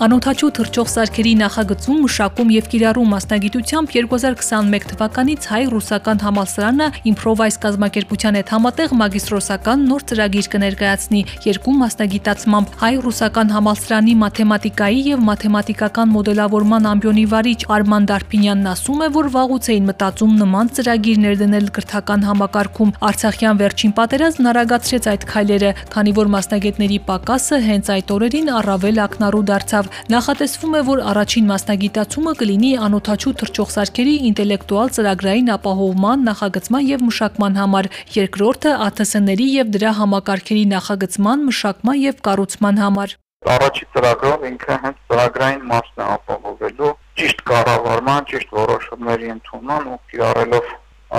Անօթաչու թռչող սարքերի նախագծում, մշակում եւ կիրառում մասնագիտությամբ 2021 թվականից հայ-ռուսական համալսարանը Improvise կազմակերպության հետ համատեղ մագիստրոսական նոր ծրագիր կներկայացնի. Երկու մասնագիտացմամբ հայ-ռուսական համալսարանի մաթեմատիկայի եւ մաթեմատիկական մոդելավորման ամբիոնի վարիչ Արման Դարփինյանն ասում է, որ վաղուց էին մտածում նման ծրագիր ներդնել կրթական համակարգում։ Արցախյան վերջին պատերազմն արագացրեց այդ քայլերը, քանի որ մասնագետների պակասը հենց այդ օրերին առավել ակնառու դարձավ Նախատեսվում է, որ առաջին մասնագիտացումը կլինի անօթաչու թռչող սարքերի ինտելեկտուալ ծրագրային ապահովման, նախագծման եւ մշակման համար, երկրորդը ԱԹՍ-ների եւ դրա համակարգերի նախագծման, մշակման եւ կառուցման համար։ Առաջի ծրագրով ինքը հենց ծրագրային մասն է ապահովելու ճիշտ կառավարման, ճիշտ որոշումների ընդունման ու կիրառելով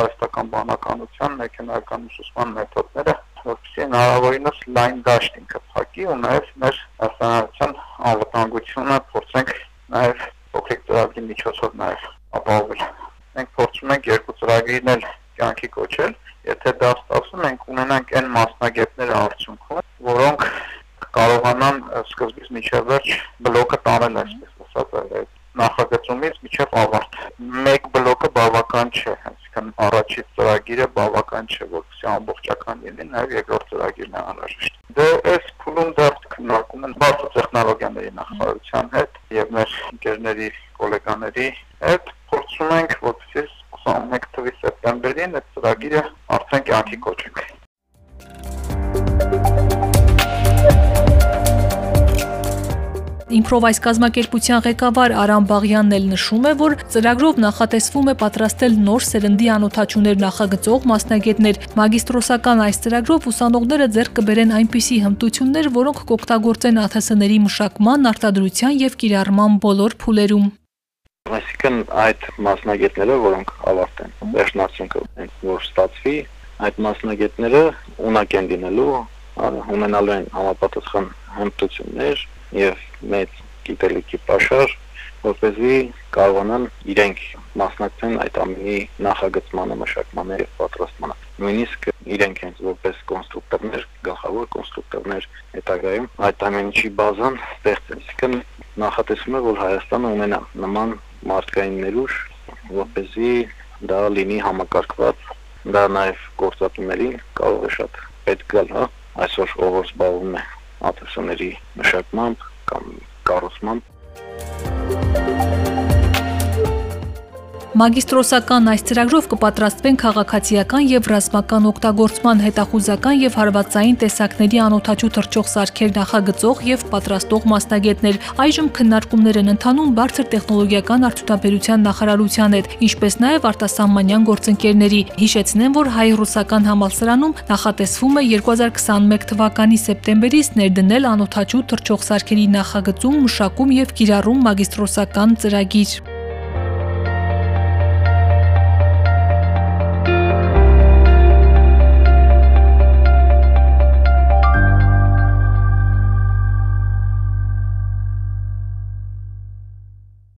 արհեստական բանականության, մեխանիկական ուսուցման մեթոդները որպեսզի հնարավորինս լայն դաշտ ինքը փակի ու նաև մեր հասարակության անվտանգությունը փորձենք նաև փոքրիկ ծրագրի միջոցով նաև ապահովել։ Մենք փորձում ենք երկու ծրագրին էլ կյանքի կոչել, եթե դա ստացվում մենք ունենանք այն մասնագետները արդյունքում, որոնք կարողանան սկզբից միջև վերջ բլոկը տանել այսպես ասած նախագծումից միջև ավարտ։ Մեկ բլոկը բավական չէ, այսինքն առաջի ծրագիրը բավական չէ, որպեսզի ամբողջական լինի, նաև երկրորդ ծրագիրն է անհրաժեշտ։ Դե այս փուլում դա քննարկում են բարձր տեխնոլոգիաների նախարարության հետ եւ մեր ընկերների, գոլեգաների հետ փորձում ենք, որպեսզի 21 թվականի սեպտեմբերին այդ ծրագիրը արդեն կյանքի կոչենք։ Improvise կազմակերպության ղեկավար Արամ Բաղյանն էլ նշում է, որ ծրագրով նախատեսվում է պատրաստել նոր սերնդի անօթաչուներ նախագծող մասնագետներ։ Մագիստրոսական այս ծրագրով ուսանողները ձեռք կբերեն այնպիսի հմտություններ, որոնք կօգտագործեն ԱԹՍ-ների մշակման, արտադրության եւ կիրառման բոլոր փուլերում։ Այսինքն այդ մասնագետները, որոնք ավարտեն վերջնարդյունքը, որ ստացվի, այդ մասնագետները ունակ են լինելու, ունենալու են համապատասխան հմտություններ, եւ մեծ գիտելիքի pašար, որպեսզի կարողանան իրենք մասնակցեն այդ ամենի նախագծմանը, մշակմանը եւ պատրաստմանը։ Նույնիսկ իրենք են որպես կոնստրուկտորներ, գլխավոր կոնստրուկտորներ հետագայում այդ ամենի բազան ստեղծեն։ Իսկն նախատեսվում է, որ Հայաստանը ունենա նման մարդկային ներուժ, որպեսզի դա լինի համակարգված, դա նաև գործատուներին կարող է շատ պետք գալ, հա, այսօր ով որ զբաղվում է ԱԹՍ-ների մշակմամբ կամ կառուցմամբ Մագիստրոսական այս ծրագրով կպատրաստվեն քաղաքացիական եւ ռազմական օգտագործման հետախուզական եւ հարվածային տեսակների անօթաչու թռչող սարքեր նախագծող եւ պատրաստող մասնագետներ։ Այժմ քննարկումներ են ընթանում բարձր տեխնոլոգիական արդյունաբերության նախարարության հետ, ինչպես նաեւ արտասահմանյան գործընկերների։ Հիշեցնեմ, որ հայ-ռուսական համալսարանում նախատեսվում է 2021 թվականի սեպտեմբերից ներդնել անօթաչու թռչող սարքերի նախագծում, մշակում եւ կիրառում մագիստրոսական ծրագիր։